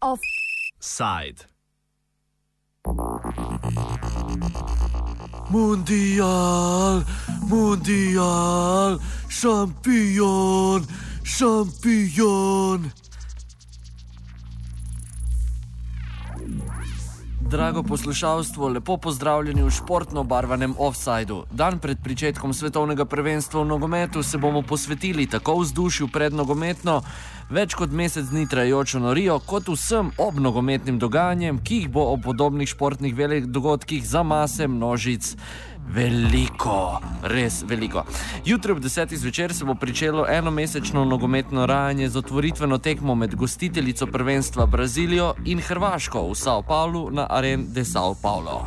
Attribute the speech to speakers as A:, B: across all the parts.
A: Offside.
B: Mundial, mundial, šampion, šampion. Drago poslušalstvo, lepo pozdravljeni v športno barvanem offsajdu. Dan pred začetkom svetovnega prvenstva v nogometu se bomo posvetili tako vzdušju pred nogometno, več kot mesec dni trajajočo norijo, kot vsem obnogometnim dogajanjem, ki jih bo ob podobnih športnih velikih dogodkih za mase množic. Veliko, res veliko. Jutri ob 10. zvečer se bo pričelo enomesečno nogometno rajanje z otvoritveno tekmo med gostiteljico prvenstva Brazilijo in Hrvaško v Sao Paulo na Aren de Sao Paulo.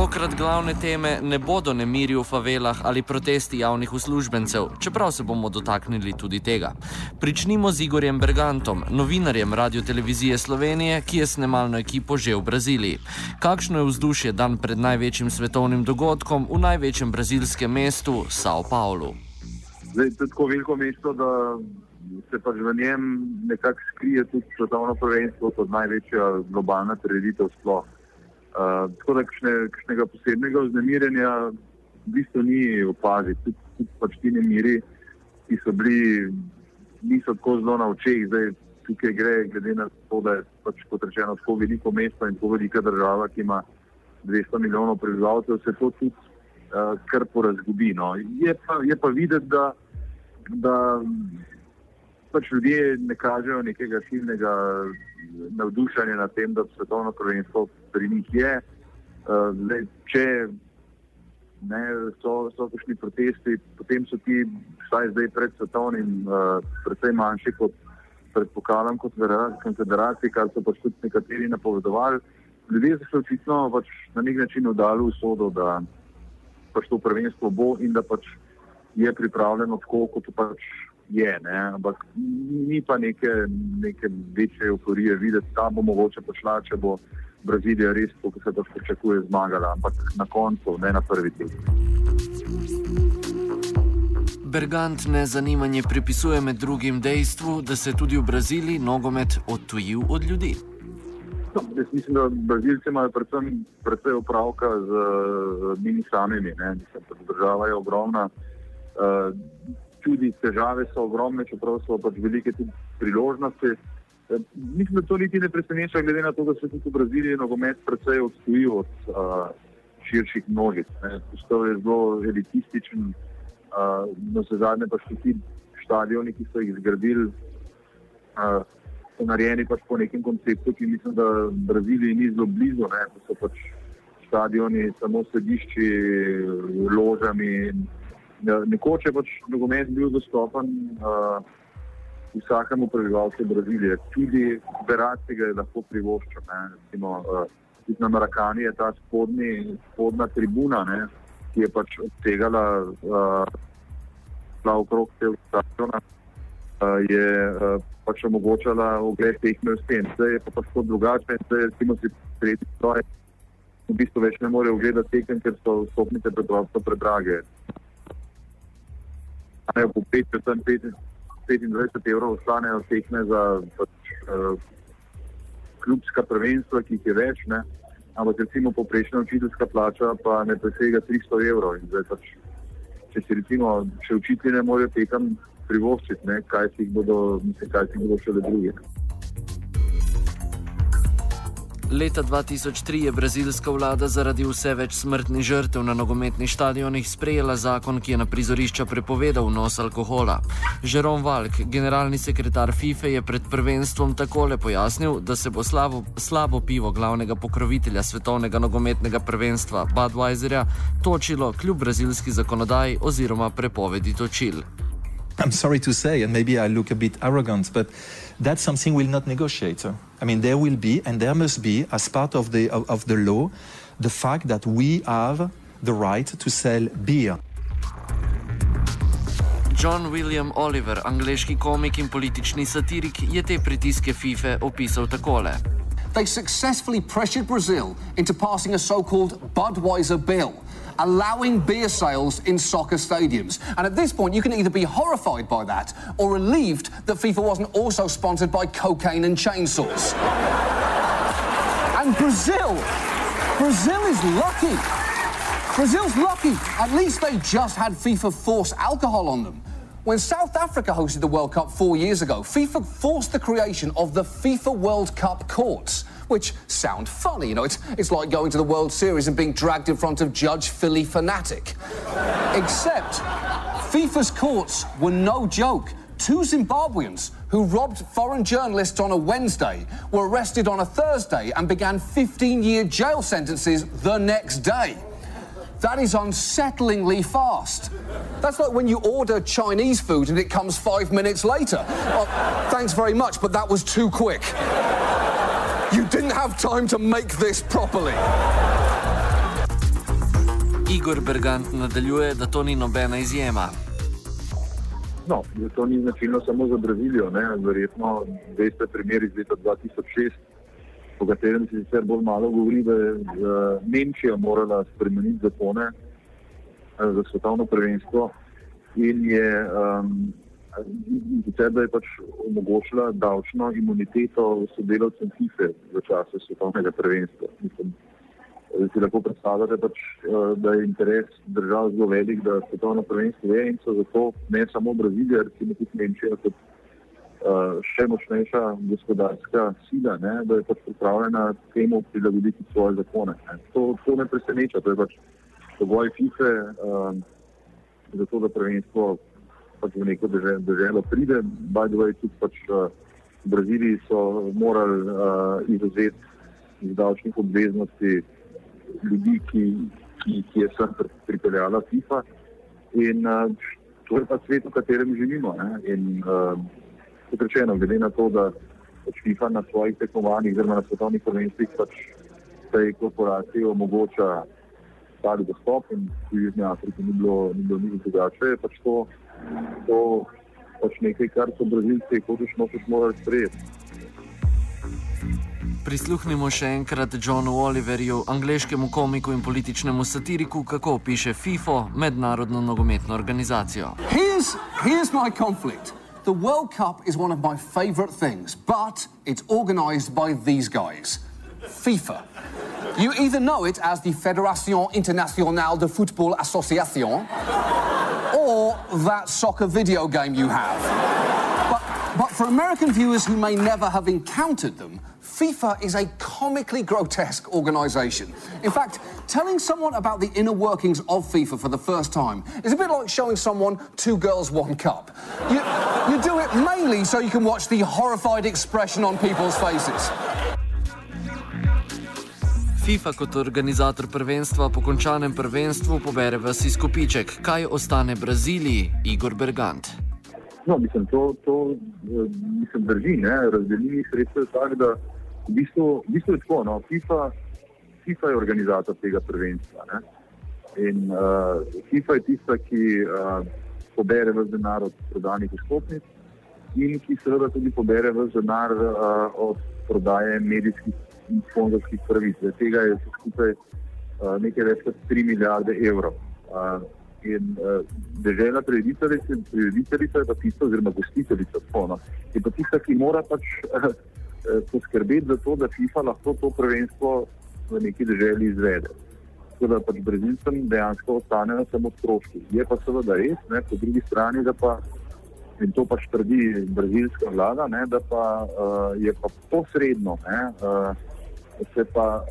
B: Tokrat glavne teme ne bodo nemiri v favelah ali protesti javnih uslužbencev, čeprav se bomo dotaknili tudi tega. Pričnimo z Igorjem Bergantom, novinarjem Radio Televizije Slovenije, ki je snemalno ekipo že v Braziliji. Kakšno je vzdušje dan pred največjim svetovnim dogodkom v največjem brazilskem mestu Sao Paulo?
C: Zdaj, to je tako veliko mesto, da se pač v njem nekako skrije tudi svetovno prvenstvo kot največja globalna prireditev sploh. Uh, tako da kakšnega posebnega vznemirjenja v bistvu ni opaziti. Tudi, tudi pač ti nemiri, ki so bili, niso tako zelo na očeh, zdaj tukaj gre, glede na to, da je pač kot rečeno tako veliko mesto in tako velika država, ki ima 200 milijonov prebivalcev, se to tudi uh, kar porazgubi. No. Je, pa, je pa videti, da, da pač ljudje ne kažejo nekega silnega navdušenja nad tem, da svetovno prvenstvo pri njih je. Uh, zdaj, če ne, so, kakšni protesti, potem so ti, vsaj zdaj pred svetovnim, uh, precej manjši kot pred pokalom konfederacije, kar so pač tudi nekateri napovedovali. Ljudje so se očitno pač na nek način oddali v sodo, da pač to prvenstvo bo in da pač je pripravljeno tako, kot pač je, ne? ampak ni pa neke, neke večje euforije videti, da bo mogoče pošla, če bo Brazilija res, kot se to pričakuje, zmagala, ampak na koncu, ne na prvi tekmi.
B: Bergant ne zanimanje pripisuje med drugim dejstvu, da se tudi v Braziliji nogomet odtujil od ljudi.
C: No, jaz mislim, da Brazilci imajo predvsem precej opravka z njimi samimi. Država je ogromna. Uh, tudi težave so ogromne, čeprav so pač velike tudi priložnosti. E, mislim, da to niti ne preseneča, glede na to, da se tudi v Braziliji nogomet precej odstoji od uh, širših množic. Postal je zelo elitističen, uh, na vse zadnje pa še ti stadioni, ki so jih zgradili, uh, so narejeni pač po nekem konceptu, ki mislim, da Braziliji ni zelo blizu. Ne? To so pač stadioni samo sedišči, ložami. Ja, nekoč je pač nogomet bil dostopen uh, vsakemu prebivalcu Brazilije, tudi berati ga je lahko privoščil. Uh, tudi na Marakani je ta spodni, spodna tribuna, ne, ki je pač odtegala uh, okrog tega stadiona, uh, je uh, pač omogočala ogled teh mest. Zdaj je pa pač to drugače, zdaj recimo si tretji stroj. V bistvu več ne morejo gledati tekem, ker so stopnice preprosto predrage ne, po 25 evrov ostanejo tekme za pač, uh, klubska prvenstva, ki jih je več, ne. ampak recimo poprečna učiteljska plača pa ne presega 300 evrov. Zdaj, pač, če si recimo še učitelji ne morejo tekam privoščiti, kaj si jih bodo, mislim, kaj si jih bodo še le drugi.
B: Leta 2003 je brazilska vlada zaradi vse več smrtnih žrtev na nogometnih stadionih sprejela zakon, ki je na prizorišča prepovedal vnos alkohola. Žerom Valk, generalni sekretar FIFA, je pred prvenstvom takole pojasnil, da se bo slabo, slabo pivo glavnega pokrovitelja svetovnega nogometnega prvenstva Budweiserja točilo kljub brazilski zakonodaji oziroma prepovedi točil.
D: I'm sorry to say, and maybe I look a bit arrogant, but that's something we'll not negotiate. I mean, there will be, and there must be, as part of the, of, of the law, the fact that we have the right to sell beer.
B: John William Oliver, angliški komik in politični satirik, je te pritiske FIFA opisal takole.
A: they successfully pressured Brazil into passing a so called Budweiser bill. Allowing beer sales in soccer stadiums. And at this point, you can either be horrified by that or relieved that FIFA wasn't also sponsored by cocaine and chainsaws. and Brazil, Brazil is lucky. Brazil's lucky. At least they just had FIFA force alcohol on them. When South Africa hosted the World Cup four years ago, FIFA forced the creation of the FIFA World Cup courts, which sound funny. You know, it's, it's like going to the World Series and being dragged in front of Judge Philly Fanatic. Except FIFA's courts were no joke. Two Zimbabweans who robbed foreign journalists on a Wednesday were arrested on a Thursday and began 15 year jail sentences the next day. That is unsettlingly fast. That's like when you order Chinese food and it comes five minutes later. Oh, thanks very much, but that was too quick. You didn't have time to make this properly.
B: Igor Bergant nadaljuje, da to ni nobena izjema.
C: No, to ni značilno samo za Brazilijo. Ne? Verjetno veste primer iz leta 2006, po katerem se sicer bolj malo govori, da je Nemčija morala spremeniti zakone eh, za svetovno prvenstvo in je um, da je pač omogočila davčno imuniteto sodelavcem FIFA v času svetovnega prvenstva. Mislim, si lahko predstavljate, pač, eh, da je interes držav zelo velik, da svetovno prvenstvo je in so zato ne samo Brazilija, recimo tudi Nemčija, kot še močnejša gospodarska sila, ne, da je pač pripravljena temu prilagoditi svoje zakone. Ne. To, to ne preseneča, to je pač pogoj FIFA, uh, zato da prvenstvo pač v neko državo pride. Bajdovej tudi pač uh, v Braziliji so morali uh, izuzeti iz davčnih obveznosti ljudi, ki, ki, ki je sem pripeljala FIFA. In uh, to je pa svet, v katerem živimo. Ne? In uh, kot rečeno, glede na to, da pač FIFA na svojih tekmovanjih, oziroma na svetovnih prvenstvih, pač tej korporaciji omogoča tak dostop in v Južni Afriki ni bilo, ni bilo nič drugače, je pač to, to pač nekaj, kar so brazilci, kot už nočeš, morali sprejeti.
B: Prisluhnimo še enkrat Johnu Oliverju, angliškemu komiku in političnemu satiriku, kako piše FIFO, mednarodno nogometno organizacijo.
A: Here's, here's my conflict. The World Cup is one of my favourite things, but it's organised by these guys FIFA. You either know it as the Fédération Internationale de Football Association or that soccer video game you have. For American viewers who may never have encountered them, FIFA is a comically grotesque organisation. In fact, telling someone about the inner workings of FIFA for the first time is a bit like showing someone two girls, one cup. You, you do it mainly so you can watch the horrified expression on people's faces.
B: FIFA kot organizator prvenstva po končanem prvenstvu pobere vas izkupiček. Kaj ostane Braziliji, Igor Bergant?
C: No, mislim, to, to mislim, drži. Razdelili sredstva tako, da v bistvu, v bistvu je tako. No, FIFA, FIFA je organizator tega prvenstva. Ne? In uh, FIFA je tista, ki uh, pobere vse denar od prodanih vstopnic in ki seveda tudi pobere vse denar uh, od prodaje medijskih in sponzorskih pravic. Zdaj, tega je skupaj uh, nekaj več kot 3 milijarde evrov. Uh, in uh, državna prirediteljica, prirediteljica je pa tista, oziroma gostiteljica, no, je pa tista, ki mora pač uh, poskrbeti za to, da FIFA lahko to prvenstvo v neki državi izvede. Tako da pač Brazilcem dejansko ostanejo samo stroški. Je pa seveda res, ne, po drugi strani, da pa in to pač trdi brazilska vlada, ne, da pa uh, je pa posredno. Ne, uh, se pa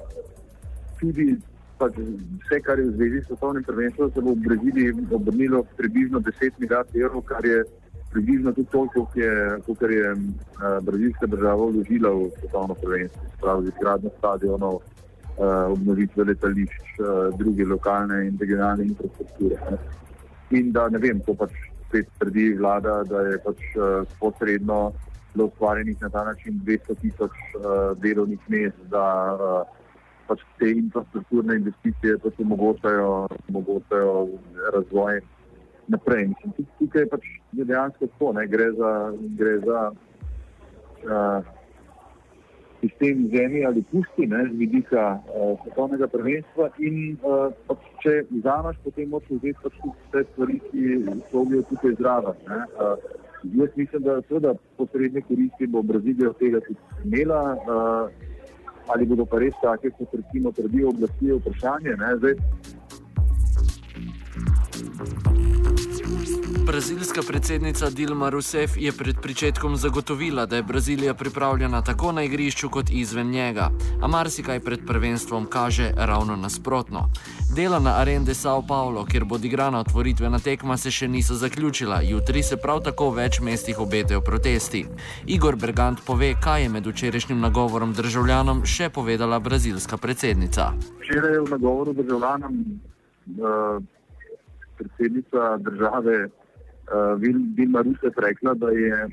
C: tudi pač vse, kar je v zvezi s svetovnim prvenstvom, se bo v Braziliji obrnilo približno 10 milijard evrov, kar je približno tudi toliko, kot je, je uh, brazilska država vložila v svetovno prvenstvo, pravi izgradnjo stadionov, uh, obnovitve letališč, uh, druge lokalne in regionalne infrastrukture. Ne. In da ne vem, to pač spet trdi vlada, da je pač uh, posredno bilo ustvarjenih na ta način 200 tisoč delovnih mest, da pač te infrastrukturne investicije pač omogočajo, omogočajo razvoj naprej. Mislim, tukaj pač je dejansko tako, ne gre za. Gre za uh, sistem zemlji ali pusti ne, z vidika uh, svetovnega prvenstva in uh, pač, če vzameš, potem moraš vzeti pač vse stvari, ki sodijo tukaj zraven. Jaz mislim, da seveda posredne koristi bo Brazilija od tega tudi imela, uh, ali bodo pa res take, kot recimo trdijo oblasti, vprašanje. Ne, zdaj,
B: Brazilska predsednica Dilma Rousseff je pred pričetkom zagotovila, da je Brazilija pripravljena tako na igrišču kot izven njega, a marsikaj pred prvenstvom kaže ravno nasprotno. Dela na Arende Sao Paulo, kjer bo odigrana otvoritvena tekma, se še niso zaključila, jutri se prav tako v več mestih obetajo protesti. Igor Bergant pove, kaj je med včerajšnjim nagovorom državljanom še povedala brazilska predsednica.
C: Včeraj je v nagovoru državljanom uh, predsednica države Vilma Rusev rekla, da je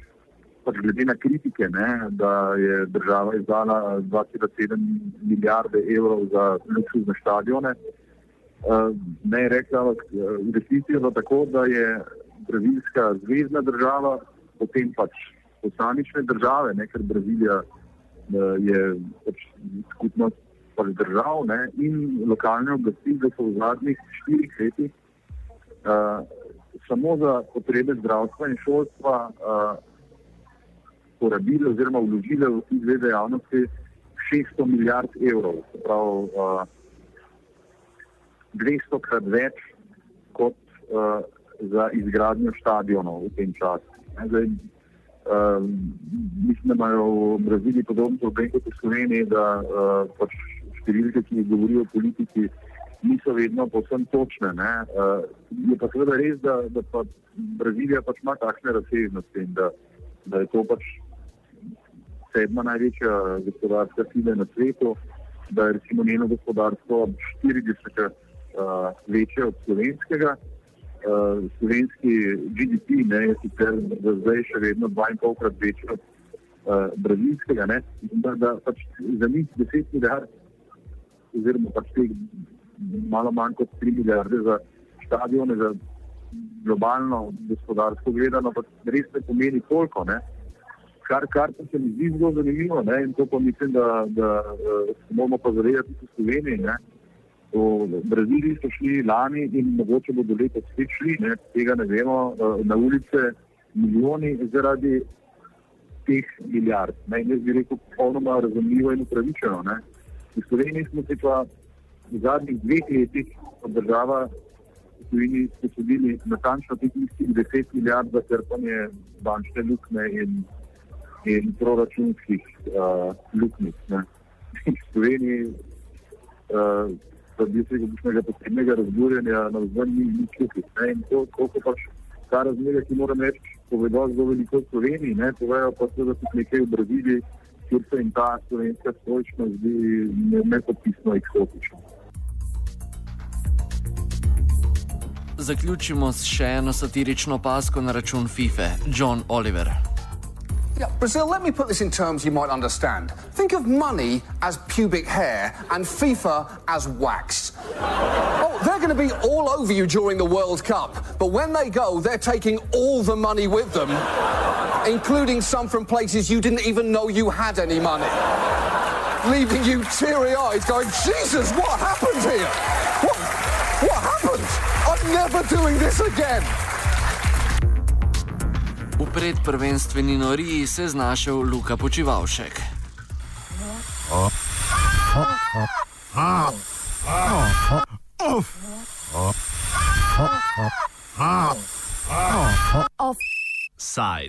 C: pač glede na kritike, ne, da je država izdala 2,7 milijarde evrov za luksuzne stadione. Uh, ne je rekla, ampak v resnici je tako, da je brazilska zvezdna država, potem pač posamične države, ne, ker Brazilija uh, je pač skupnost pač držav ne, in lokalne oblasti, da so v zadnjih štirih letih uh, samo za potrebe zdravstva in šolstva uh, porabili oziroma vložili v te dve dejavnosti 600 milijard evrov, se pravi uh, 200 krat več kot uh, za izgradnjo stadionov v tem času. Zdaj, uh, mislim, da imajo v Braziliji podobno problem kot v Sloveniji, da uh, pač številke, ki jih govorijo politiki, niso vedno povsem točne. Uh, je pa seveda res, da, da pa Brazilija pač ima takšne razsežnosti in da, da je to pač sedma največja gospodarska sila na svetu, da je recimo njeno gospodarstvo 40 uh, večje od slovenskega. Uh, slovenski GDP ne, je sicer zdaj še vedno 2,5 krat večji od uh, brazilskega. Ne, da, da pač za njih 10 milijard, oziroma pač teh malo manj kot 3 milijarde za stadione, za globalno gospodarsko gledano, pa res ne pomeni toliko. Ne? Kar, kar pa se mi zdi zelo zanimivo ne? in to pa mislim, da, da uh, moramo pa zavedati tudi v Sloveniji. Ne? V Braziliji so šli lani in mogoče bodo letos spet šli, ne? tega ne vemo, uh, na ulice milijoni zaradi teh milijard. Ne? Jaz bi rekel, popolnoma razumljivo in upravičeno. Ne? V Sloveniji smo se pa v zadnjih dveh letih država v Sloveniji posodili natančno teh istih 10 milijard za črpanje bančne lukne in, in proračunskih uh, luknic. V Sloveniji uh, da bi se nekega posebnega razburjenja na vzven ni nič luknic. In to, koliko pač ta razmerja, ki moram reči, povedo zelo veliko v Sloveniji, ne, povejo pa se, da tudi nekaj v Braziliji, kjer se jim ta slovenska stoličnost zdi nepopisno eksotična.
B: Zaključimo s še eno satirično pasko na račun FIFA, John Oliver.
A: Yeah, Brazil, let me put this in terms you might understand. Think of money as pubic hair and FIFA as wax. Oh, they're going to be all over you during the World Cup, but when they go, they're taking all the money with them, including some from places you didn't even know you had any money. Leaving you teary eyed, going, Jesus, what happened here? What, what happened? Never doing this again.
B: V predprvenstveni noriji se je znašel Luka Počivalšek.
E: Offside.